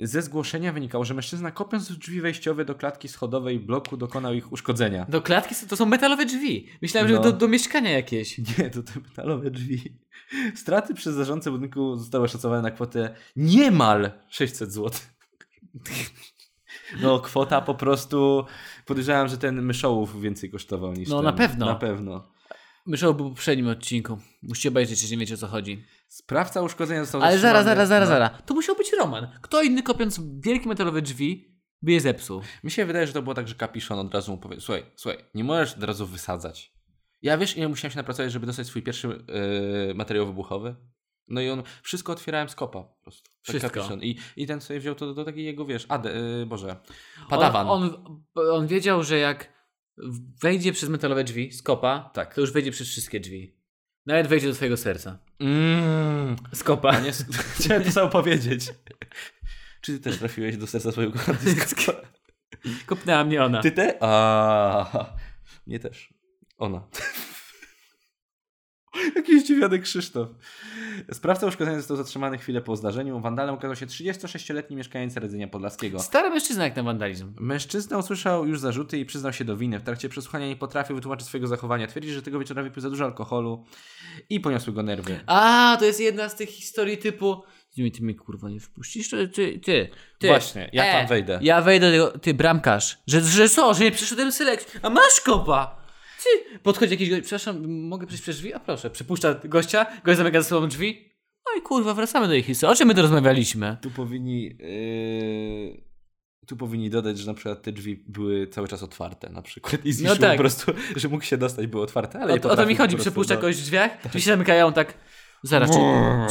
Ze zgłoszenia wynikało, że mężczyzna kopiąc drzwi wejściowe do klatki schodowej bloku dokonał ich uszkodzenia. Do klatki to są metalowe drzwi. Myślałem, No. że do, do mieszkania jakieś. [LAUGHS] Nie, to te metalowe drzwi. Straty przez zarządcę budynku zostały oszacowane na kwotę niemal 600 zł. No, kwota po prostu. Podejrzewam, że ten myszołów więcej kosztował niż No, ten. na pewno. Na pewno. Był w poprzednim odcinku. Musicie obejrzeć, jeśli nie wiecie o co chodzi. Sprawca uszkodzenia został Ale zaraz, zaraz, zaraz, No. zaraz. To musiał być Roman. Kto inny kopiąc wielkie metalowe drzwi by je zepsuł? Mi się wydaje, że to było tak, że kapiszon od razu mu powiedział: Słuchaj, słuchaj, nie możesz od razu wysadzać. Ja wiesz, ile musiałem się napracować, żeby dostać swój pierwszy yy, materiał wybuchowy? No i on wszystko otwierałem z kopa po prostu. Tak Wszystko. Kapiszon. I, I ten sobie wziął to do, do takiej jego, wiesz, ade, yy, Boże, padawan. On, on, on wiedział, że jak wejdzie przez metalowe drzwi z kopa, Tak. to już wejdzie przez wszystkie drzwi. Nawet wejdzie do twojego serca. Mm, Z kopa. nie, [LAUGHS] chciałem to samo powiedzieć. Czy ty też trafiłeś do serca swojego kochanego? Kopnęła mnie ona. Ty te? A, mnie też. Ona. [LAUGHS] Jakiś zdziwiony Krzysztof. Sprawca uszkodzenia został zatrzymany chwilę po zdarzeniu. Wandalem okazał się 36-letni mieszkaniec Radzenia Podlaskiego. Stary mężczyzna jak na wandalizm. Mężczyzna usłyszał już zarzuty i przyznał się do winy. W trakcie przesłuchania nie potrafił wytłumaczyć swojego zachowania. Twierdzi, że tego wieczora wypił za dużo alkoholu i poniosły go nerwy. A, to jest jedna z tych historii typu ty mnie kurwa nie wpuścisz? Ty, ty, ty. Właśnie, ja tam wejdę. Ja wejdę do tego, ty bramkarz. Że, że co, że nie przyszedłem selekcji. A masz kopa! Ty, podchodzi jakiś gość, przepraszam, mogę przejść przez drzwi? A proszę, przypuszcza gościa, gość zamyka za sobą drzwi. Oj kurwa, wracamy do ich historii. O czym my tu rozmawialiśmy? Tu powinni. Yy... Tu powinni dodać, że na przykład te drzwi były cały czas otwarte, na przykład. I zniszczył tak. po prostu, że mógł się dostać, były otwarte, ale O, to- o to mi chodzi, przepuszcza no. kogoś w drzwiach, drzwi się zamykają tak. Zaraz, czy,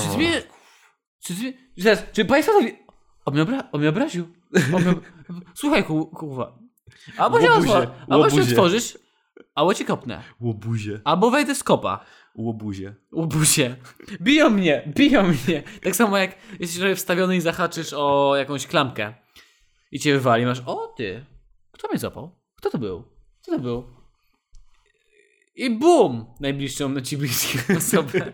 czy drzwi. Czy drzwi. Zaraz, czy państwo. to- On mnie, obra- on mnie obraził. On mnie... [LAUGHS] Słuchaj, ku- kurwa. Albo się, Łobuzie, otwor- albo się otworzysz, albo ci kopnę. Łobuzie. Albo wejdę z kopa. Łobuzie. Łobuzie. Biją mnie, biją mnie. Tak samo jak jesteś trochę wstawiony i zahaczysz o jakąś klamkę. I cię wywali, masz, o ty, kto mnie złapał? Kto to był? Kto to był? I bum! Najbliższą ci bliską [LAUGHS] osobę.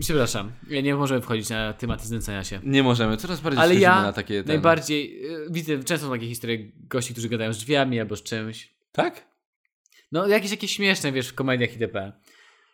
Przepraszam, ja nie możemy wchodzić na tematy znęcania się. Nie możemy, coraz bardziej Ale ja na takie... Ten... najbardziej, y, widzę często są takie historie gości, którzy gadają z drzwiami albo z czymś. Tak? No, jakieś jakieś śmieszne, wiesz, w komediach itp.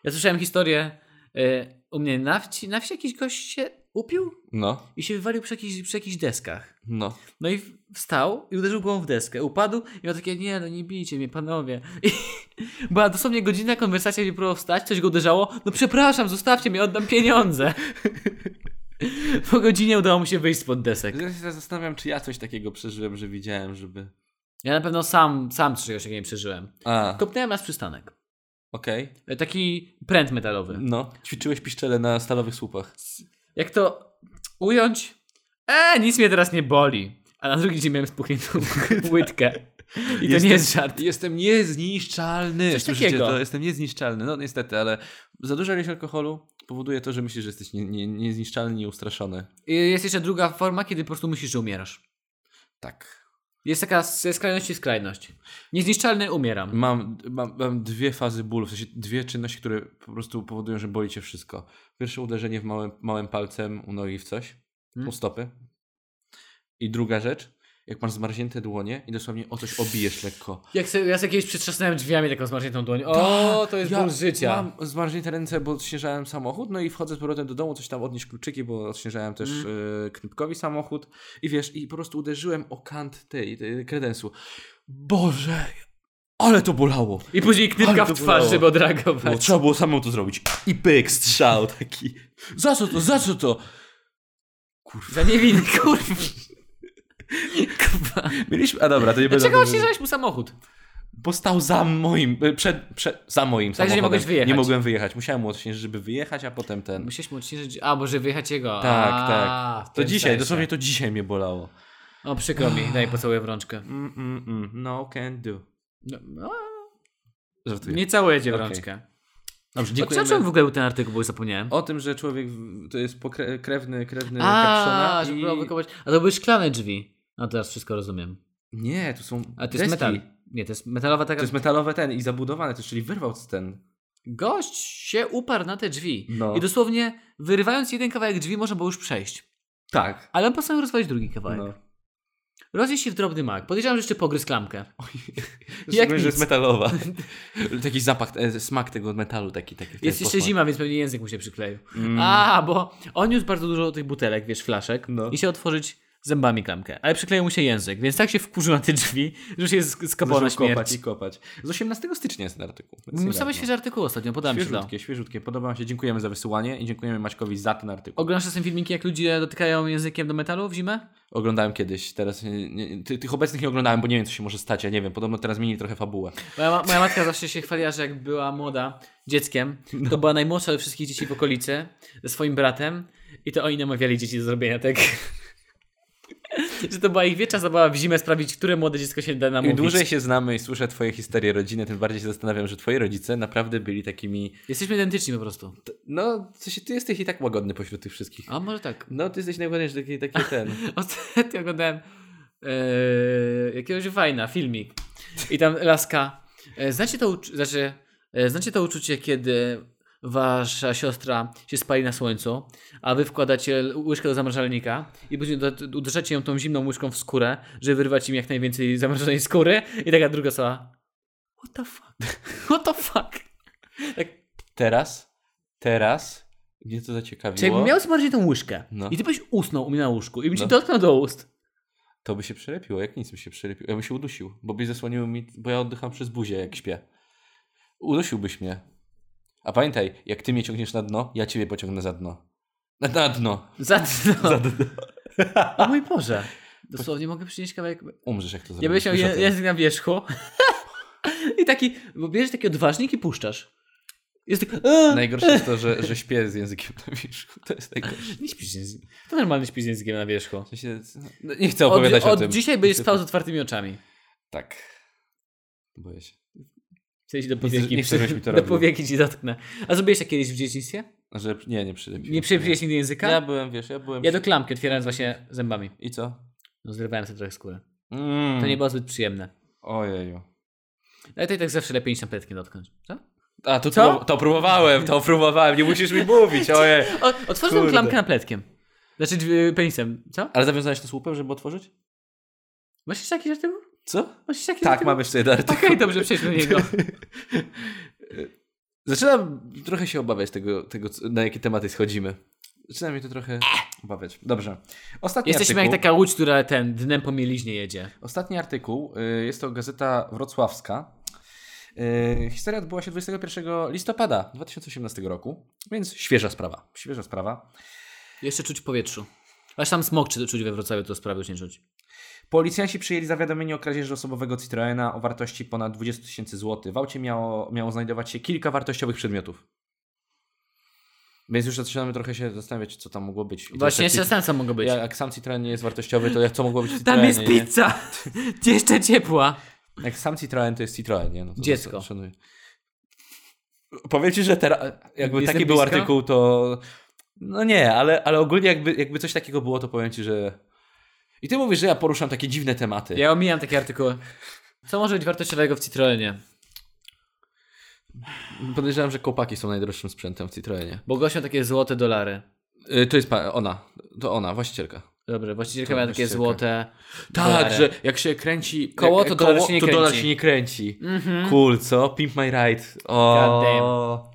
Ja słyszałem historię, y, u mnie na wsi, na wsi jakiś gość się upił No, i się wywalił przy jakichś, przy jakichś deskach. no. No i wstał i uderzył głową w deskę. Upadł i miał takie, nie no nie bijcie mnie panowie. I [LAUGHS] była dosłownie godzina konwersacja, gdzie próbował wstać, coś go uderzało. No przepraszam, zostawcie mnie, oddam pieniądze. [LAUGHS] Po godzinie udało mu się wyjść spod desek. Ja się zastanawiam, czy ja coś takiego przeżyłem, że widziałem, żeby... Ja na pewno sam, sam czegoś takiego nie przeżyłem. A, Kopnąłem nas przystanek. okej. E, Taki pręt metalowy. No, ćwiczyłeś piszczele na stalowych słupach. Jak to ująć? E, nic mnie teraz nie boli. A na drugi dzień miałem spuchniętą [LAUGHS] łydkę. I to Jestem- nie jest żart. Jestem niezniszczalny. Coś Słyszycie takiego. To, jestem niezniszczalny. No niestety, ale za duża ilość alkoholu powoduje to, że myślisz, że jesteś nie, nie, niezniszczalny, nieustraszony. I Jest jeszcze druga forma, kiedy po prostu myślisz, że umierasz. Tak. Jest taka z skrajności w skrajność. Niezniszczalny, umieram. Mam, mam, mam dwie fazy bólu, w sensie dwie czynności, które po prostu powodują, że boli cię wszystko. Pierwsze uderzenie w małym, małym palcem u nogi w coś, Hmm. u stopy. I druga rzecz, jak masz zmarznięte dłonie i dosłownie o coś obijesz lekko. Jak sobie, ja sobie kiedyś przetrzasnąłem drzwiami taką zmarzniętą dłoń. O, to jest Tak, Ja ból życia. Mam zmarznięte ręce, bo odśnieżałem samochód, no i wchodzę z powrotem do domu, coś tam odnieść kluczyki, bo odśnieżałem też Mm. y, Knypkowi samochód i wiesz, i po prostu uderzyłem o kant tej, tej kredensu. Boże, ale to bolało. I później knypka w twarz, bolało. żeby Bo odreagować. trzeba było samemu to zrobić. I pyk, strzał taki. Za co to, za co to? Za niewinny, kurwa. Mieliśmy, a dobra, to nie będę... Dlaczego odśnieżałeś mu samochód? Bo stał za moim, y, przed, przed, za moim Tak, że nie samochodem. mogłeś wyjechać. Nie mogłem wyjechać. Musiałem mu odśnieżyć, żeby wyjechać, a potem ten... Musiałeś mu odśnieżyć... A, może wyjechać jego. Tak, a, tak. To dzisiaj, sensie. dosłownie to dzisiaj mnie bolało. O, przykro mi. Daj pocałuję w rączkę. Mm, mm, mm. No, can do. No, no, Żartuję. nie całuję cię w Okej. rączkę. Dobrze, O czym w ogóle był ten artykuł, bo już zapomniałem? O tym, że człowiek to jest krewny, krewny A, kapszona że i... wykopać. A to były szklane drzwi. No teraz wszystko rozumiem. Nie, to są A to jest deski. metal. Nie, to jest metalowa taka... To jest metalowe ten i zabudowane też, czyli wyrwał ten. Gość się uparł na te drzwi. No. I dosłownie wyrywając jeden kawałek drzwi można było już przejść. Tak. Ale on postanowił rozwalić drugi kawałek. No. Rozjeść się w drobny mak. Podejrzewam, że jeszcze pogryzł klamkę. [LAUGHS] Jak że jest metalowa. [LAUGHS] taki zapach, e, smak tego metalu taki. taki Jest jeszcze posmak. zima, więc pewnie język mu się przykleił. A, bo on niósł bardzo dużo tych butelek, wiesz, flaszek No. i chciał otworzyć zębami klamkę. Ale przykleił mu się język, więc tak się wkurzył na te drzwi, że już się sk- skopał na Zaczął kopać śmierć. i kopać. Z 18 stycznia jest ten artykuł. Same niedawno. świeże artykuły ostatnio, podam ci to. Świeżutkie, świeżutkie. Podoba mi się. Dziękujemy za wysyłanie i dziękujemy Maćkowi za ten artykuł. Oglądasz czasem filmiki, jak ludzie dotykają językiem do metalu w zimę? Oglądałem kiedyś, teraz nie, nie, ty, tych obecnych nie oglądałem, bo nie wiem co się może stać, ja nie wiem, podobno teraz zmienili trochę fabułę. Moja, moja matka zawsze się chwaliła, że jak była młoda dzieckiem, to była najmłodsza ze wszystkich dzieci w okolicy, ze swoim bratem i to oni namawiali dzieci do zrobienia tego. Że to była ich wieczna zabawa w zimę sprawdzić, które młode dziecko się da Im namówić. dłużej się znamy i słyszę twoje historie rodziny, tym bardziej się zastanawiam, że twoi rodzice naprawdę byli takimi, Jesteśmy identyczni po prostu. no, w sensie ty jesteś i tak łagodny pośród tych wszystkich. A może tak. No, ty jesteś najładniejszy, taki, taki [LAUGHS] ten. Ostatnio oglądałem e, jakiegoś fajna filmik i tam laska. E, znacie, to znaczy, znacie to uczucie, kiedy wasza siostra się spali na słońcu, a wy wkładacie łyżkę do zamrażalnika i później uderzacie ją tą zimną łyżką w skórę, żeby wyrwać im jak najwięcej zamrażonej skóry i taka druga osoba What the fuck? [LAUGHS] What the fuck? Tak, Teraz, teraz, mnie to czy zaciekawiło, jakbym miał zmarzyć tą łyżkę No. i ty byś usnął u mnie na łóżku i bym ci No. dotknął do ust. to by się przelepiło, jak nic by się przelepiło. Ja bym się udusił, bo byś zasłonił mi, bo ja oddycham przez buzię, jak śpię. Udusiłbyś mnie. A pamiętaj, jak ty mnie ciągniesz na dno, ja ciebie pociągnę za dno. Na, na dno. Za dno. O mój Boże. Dosłownie mogę przynieść kawałek. Umrzesz, jak to zrobisz. Ja bym o je, język na wierzchu. [LAUGHS] I taki, bo bierzesz taki odważnik i puszczasz. Jest tak. Najgorsze jest to, że, że śpię z językiem na wierzchu. To jest najgorsze. Nie śpisz z językiem. To normalnie śpisz z językiem na wierzchu. W sensie, no, nie chcę Od, opowiadać o od tym. dzisiaj będziesz spał z otwartymi oczami. Tak. Boję się. W sensie do chcę- powieki, nie chcę, żebyś mi to [LAUGHS] do robił. powieki ci dotknę. A zrobiłeś to kiedyś w dzieciństwie? Że nie, nie przylepiłem. Nie przylepiłeś nigdy języka? Ja byłem, wiesz, ja byłem... Ja do klamki otwierając właśnie zębami. I co? No, zrywałem sobie trochę skórę. Mm. To nie było zbyt przyjemne. Ojeju. Ale to i tak zawsze lepiej niż tam pletkiem dotknąć. Co? A, to, Co? to próbowałem, to próbowałem, nie musisz mi mówić, [LAUGHS] ojej. Otworzyłem klamkę na pletkiem. Znaczy penisem. Co? Ale zawiązałeś to słupem, żeby otworzyć? Masz jeszcze jakiś artykuł? Co? Masz jakiś Tak, mamy jeszcze jeden artykuł. Okej, dobrze, przejdźmy do niego. [LAUGHS] Zaczynam trochę się obawiać tego, tego na jakie tematy schodzimy. Zaczyna mnie to trochę obawiać. Dobrze. Ostatni Jesteśmy artykuł. jak taka łódź, która ten dnem po mieliźnie jedzie. Ostatni artykuł. y, Jest to gazeta wrocławska. Y, Historia odbyła się 21 listopada 2018 roku, więc świeża sprawa. Świeża sprawa. Jeszcze czuć w powietrzu. Aż tam smog czy czuć we Wrocławiu, to sprawy już nie czuć. Policjanci przyjęli zawiadomienie o kradzieży osobowego Citroena o wartości ponad 20 tysięcy złotych. W aucie miało, miało znajdować się kilka wartościowych przedmiotów. Więc już zaczynamy trochę się zastanawiać, co tam mogło być. I Właśnie jeszcze sam co mogło być. Jak, sam Citroen nie jest wartościowy, to jak co mogło być w Tam jest nie? pizza! [LAUGHS] jeszcze ciepła. Jak sam Citroen to jest Citroen, nie? No Dziecko. Szanuję. Powiem Ci, że teraz, jakby Jestem taki był blisko? artykuł, to no nie, ale, ale ogólnie jakby, jakby coś takiego było, to powiem Ci, że i Ty mówisz, że ja poruszam takie dziwne tematy. Ja omijam takie artykuły. Co może być wartościowego w Citroenie? Podejrzewam, że kołpaki są najdroższym sprzętem w Citroenie. Bo gością takie złote dolary. Y, To jest ona, to ona, właścicielka. Dobrze, właścicielka miała takie złote Tak, dolary. że jak się kręci Koło, jak- to dolar się nie to dolar kręci. się nie kręci. Mhm. Cool, co? Pimp my ride. God O.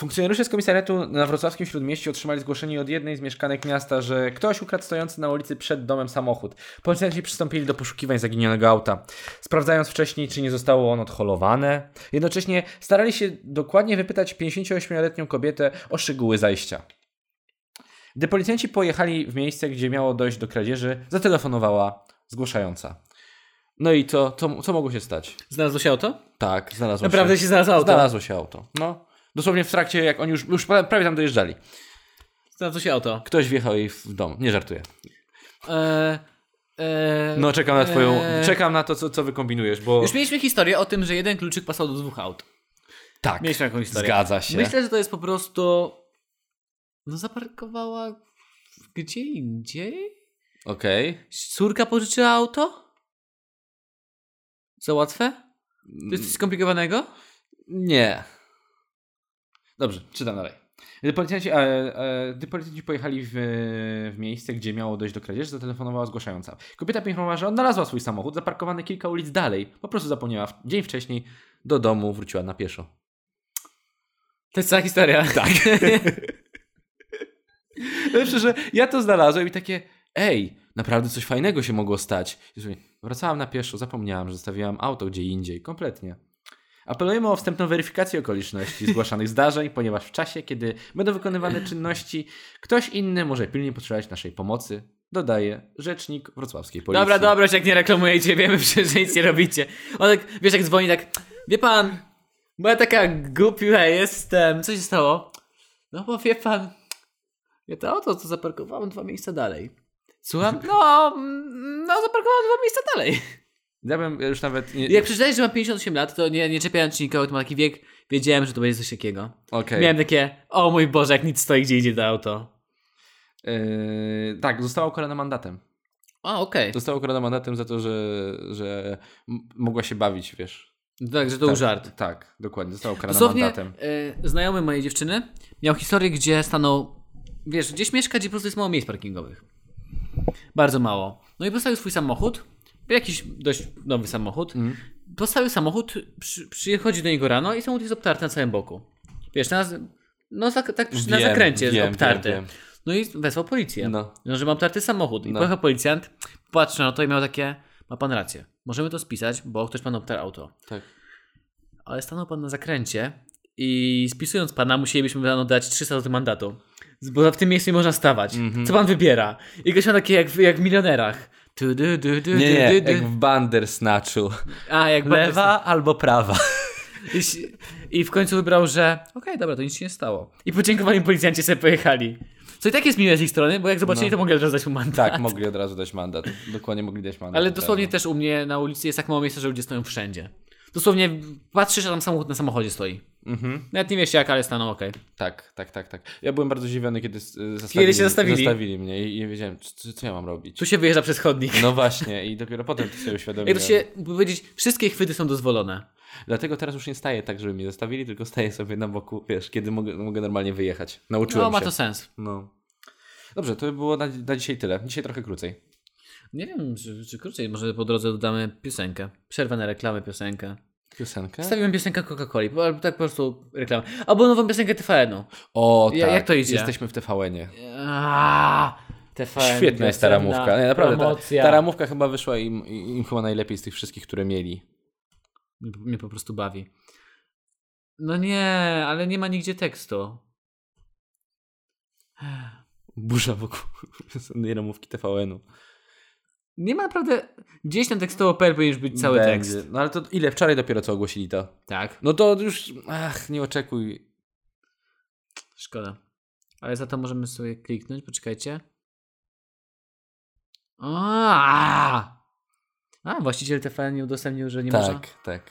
Funkcjonariusze z komisariatu na wrocławskim Śródmieściu otrzymali zgłoszenie od jednej z mieszkanek miasta, że ktoś ukradł stojący na ulicy przed domem samochód. Policjanci przystąpili do poszukiwań zaginionego auta, sprawdzając wcześniej, czy nie zostało ono odholowane. Jednocześnie starali się dokładnie wypytać 58-letnią kobietę o szczegóły zajścia. Gdy policjanci pojechali w miejsce, gdzie miało dojść do kradzieży, zatelefonowała zgłaszająca. No i co, co, co mogło się stać? Znalazło się auto? Tak, znalazło Naprawdę się. się znalazło auto? Znalazło się auto. No. Dosłownie w trakcie, jak oni już, już pra- prawie tam dojeżdżali. Znalazło się auto. Ktoś wjechał jej w dom. Nie żartuję. Eee, eee, No, czekam na twoją. eee. Czekam na to, co, co wykombinujesz, bo. Już mieliśmy historię o tym, że jeden kluczyk pasował do dwóch aut. tak. Mieliśmy taką historię. Zgadza się. Myślę, że to jest po prostu. No, zaparkowała gdzie indziej? Okej. Córka pożyczyła auto? Za łatwe? To jest coś skomplikowanego? Nie. Dobrze, czytam dalej. Gdy policjanci, e, e, gdy policjanci pojechali w, w miejsce, gdzie miało dojść do kradzieży, zatelefonowała zgłaszająca. Kobieta poinformowała, że odnalazła swój samochód zaparkowany kilka ulic dalej. Po prostu zapomniała. W- Dzień wcześniej do domu wróciła na pieszo. To jest cała historia. [LAUGHS] Tak. [LAUGHS] Lepsze, że ja to znalazłem i takie, ej, naprawdę coś fajnego się mogło stać. Wracałam na pieszo, zapomniałam, że zostawiłam auto gdzie indziej. Kompletnie. Apelujemy o wstępną weryfikację okoliczności zgłaszanych [LAUGHS] zdarzeń, ponieważ w czasie, kiedy będą wykonywane [LAUGHS] czynności, ktoś inny może pilnie potrzebować naszej pomocy, dodaje rzecznik wrocławskiej policji. Dobra, dobra, jak nie reklamujecie, wiemy, że [LAUGHS] że nic nie robicie. On tak, wiesz, jak dzwoni, tak, wie pan, bo ja taka głupia jestem. Co się stało? No bo wie pan, ja to auto to zaparkowałem dwa miejsca dalej. Słucham? No, mm, no zaparkowałem dwa miejsca dalej. Ja bym już nawet... Nie... Jak przeczytałeś, że mam 58 lat, to nie, nie czepiając się nikogo, kto ma taki wiek, wiedziałem, że to będzie coś takiego. Okej. Miałem takie, o mój Boże, jak nic stoi, gdzie idzie to auto. Yy, tak, została ukarana mandatem. A, okej. Została ukarana mandatem za to, że, że mogła się bawić, wiesz. Tak, że to był tak, żart. Tak, dokładnie. Została ukarana Dosłownie mandatem. e, znajomy mojej dziewczyny miał historię, gdzie stanął, wiesz, gdzieś mieszka, gdzie po prostu jest mało miejsc parkingowych. Bardzo mało. No i postawił swój samochód, jakiś dość nowy samochód. Postawił samochód, przy, przychodzi do niego rano i samochód jest obtarty na całym boku. Wiesz, na, no tak, tak przy- na Wiem, zakręcie jest wiem, obtarty. wiem, wiem. No i wezwał policję. No. No, że mam obtarty samochód. I No. pojechał policjant, patrzył na to i miał takie, ma pan rację, możemy to spisać, bo ktoś pan obtarł auto Tak. ale stanął pan na zakręcie i spisując pana musielibyśmy panu dać 300 zł mandatu. Bo w tym miejscu nie można stawać. Mhm. Co pan wybiera? I gość ma takie jak, jak w milionerach. Tu, du, du, du, Nie, nie, du, du, jak du. w Bandersnatchu. A, jak Lewa albo prawa. I, I w końcu wybrał, że okej, dobra, to nic się nie stało. I podziękowali policjanci sobie pojechali. Co i tak jest miłe z ich strony, bo jak zobaczyli, No. to mogli od razu dać mu mandat. Tak, mogli od razu dać mandat. Dokładnie mogli dać mandat. Ale dosłownie też u mnie na ulicy jest tak mało miejsca, że ludzie stoją wszędzie. Dosłownie patrzysz, a tam samochód na samochodzie stoi. Mhm. Nawet nie wiesz jak, ale staną okej. Tak, tak, tak, tak. Ja byłem bardzo zdziwiony, kiedy zostawili, Kiedy się zostawili. zostawili mnie i nie wiedziałem, co, co ja mam robić. Tu się wyjeżdża przez chodnik. No właśnie, i dopiero potem to sobie Jak uświadomiłem. to się powiedzieć, wszystkie chwyty są dozwolone. Dlatego teraz już nie staję tak, żeby mnie zostawili, tylko staję sobie na boku, wiesz, kiedy mogę, mogę normalnie wyjechać. Nauczyłem No, ma się. to sens. No. Dobrze, to by było na, na dzisiaj tyle. Dzisiaj trochę krócej. Nie wiem, czy, czy krócej, może po drodze dodamy piosenkę. Przerwę na reklamę, piosenkę. Piosenkę? Stawiłem piosenkę Coca-Coli, bo- albo tak po prostu reklamę. Albo nową piosenkę TVN-u. O, tak. Ja- jak to idzie? Jesteśmy w TVN-ie. Aaaa, TVN. Świetna jest ta ramówka. Nie, naprawdę. Ta, Promocja. ta ramówka chyba wyszła im, im chyba najlepiej z tych wszystkich, które mieli. Mnie, mnie po prostu bawi. No nie, ale nie ma nigdzie tekstu. Burza wokół [LAUGHS] piosennej ramówki TVN-u. Nie ma naprawdę... Gdzieś tam tekstowo.pl powinien być cały Będzie. tekst. No ale to ile? Wczoraj dopiero co ogłosili to. Tak, No to już, ach, nie oczekuj. szkoda. Ale za to możemy sobie kliknąć, poczekajcie. A, A właściciel TVN nie udostępnił, że nie tak, można. tak.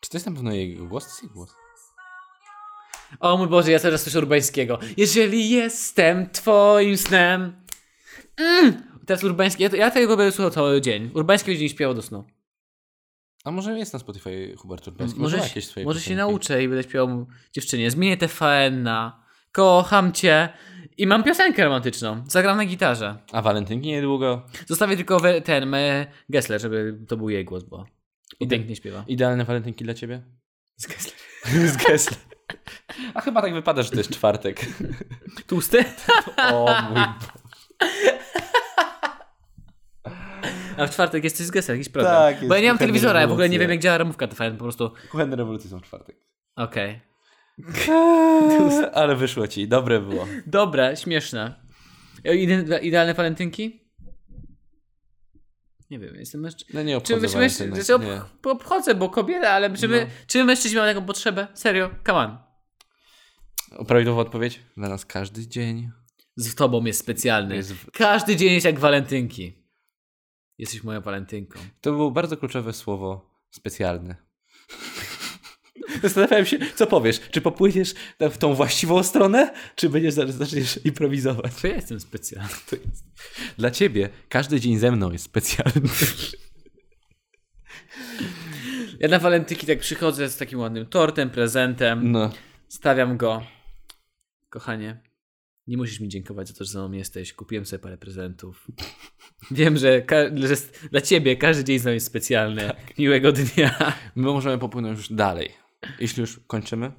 Czy to jest na pewno jego głos? To jest jego głos. O mój Boże, ja teraz słyszę Urbańskiego. Jeżeli jestem twoim snem. Mm. Teraz Urbański, ja, ja tego będę słuchał cały dzień. Urbański będzie mi śpiewał do snu. A może jest na Spotify Hubert Urbański? Może, się- jakieś swoje może się nauczę i będę śpiewał mu dziewczynie. Zmienię TVN na Kocham cię. I mam piosenkę romantyczną. Zagram na gitarze. A walentynki niedługo. Zostawię tylko ten Gessler, żeby to był jej głos, bo i pięknie śpiewa. Idealne walentynki dla ciebie? Z Gessler. [LAUGHS] Z Gessler. A chyba tak wypada, że to jest czwartek. [LAUGHS] Tłusty? [LAUGHS] O mój A w czwartek jest coś z Gessler, jakiś problem. Tak, jest bo ja nie mam telewizora, ja w ogóle nie rewolucja. wiem jak działa ramówka TVN, po prostu Kuchenne rewolucje są w czwartek. okej. Ale wyszło ci, dobre było. Dobre, śmieszne. E, Ide idealne walentynki? Nie wiem, jestem mężczyzną. No nie obchodzę czy, mężczy- znaczy, nie. ob- obchodzę, bo kobieta, ale czy, my, No. czy mężczyźni mają taką potrzebę? Serio? Come on. O, Prawidłowa odpowiedź? Dla nas każdy dzień. Z tobą jest specjalny. Jest w- Każdy dzień jest jak walentynki. Jesteś moją walentynką. To było bardzo kluczowe słowo specjalne. Zastanawiałem się, co powiesz. Czy popłyniesz w tą właściwą stronę, czy będziesz zaczniesz improwizować? To ja jestem specjalny. Jest... Dla ciebie każdy dzień ze mną jest specjalny. Ja na walentynki tak przychodzę z takim ładnym tortem, prezentem, No. stawiam go. Kochanie, nie musisz mi dziękować za to, że ze mną jesteś. Kupiłem sobie parę prezentów. Wiem, że, że dla ciebie każdy dzień z nami jest specjalny. Miłego dnia. My możemy popłynąć już dalej. Jeśli już kończymy.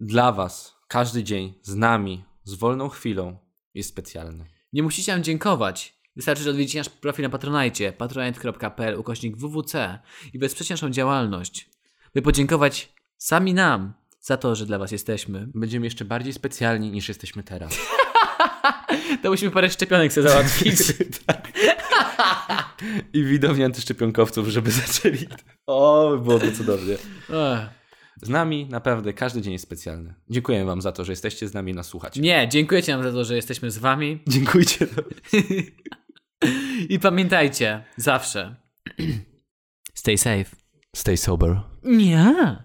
Dla was każdy dzień z nami, z wolną chwilą jest specjalny. Nie musicie nam dziękować. Wystarczy, że odwiedzicie nasz profil na Patronite, patronite.pl ukośnik wwc i wesprzecie naszą działalność, by podziękować sami nam za to, że dla was jesteśmy. Będziemy jeszcze bardziej specjalni niż jesteśmy teraz. [LAUGHS] To musimy parę szczepionek sobie załatwić. [LAUGHS] I widowni antyszczepionkowców, żeby zaczęli. O, byłoby cudownie. Z nami naprawdę każdy dzień jest specjalny. Dziękujemy wam za to, że jesteście z nami nas słuchacie. Nie, dziękujecie nam za to, że jesteśmy z wami. Dziękujcie. [LAUGHS] I pamiętajcie, zawsze. [CLEARS THROAT] Stay safe. Stay sober. Nie.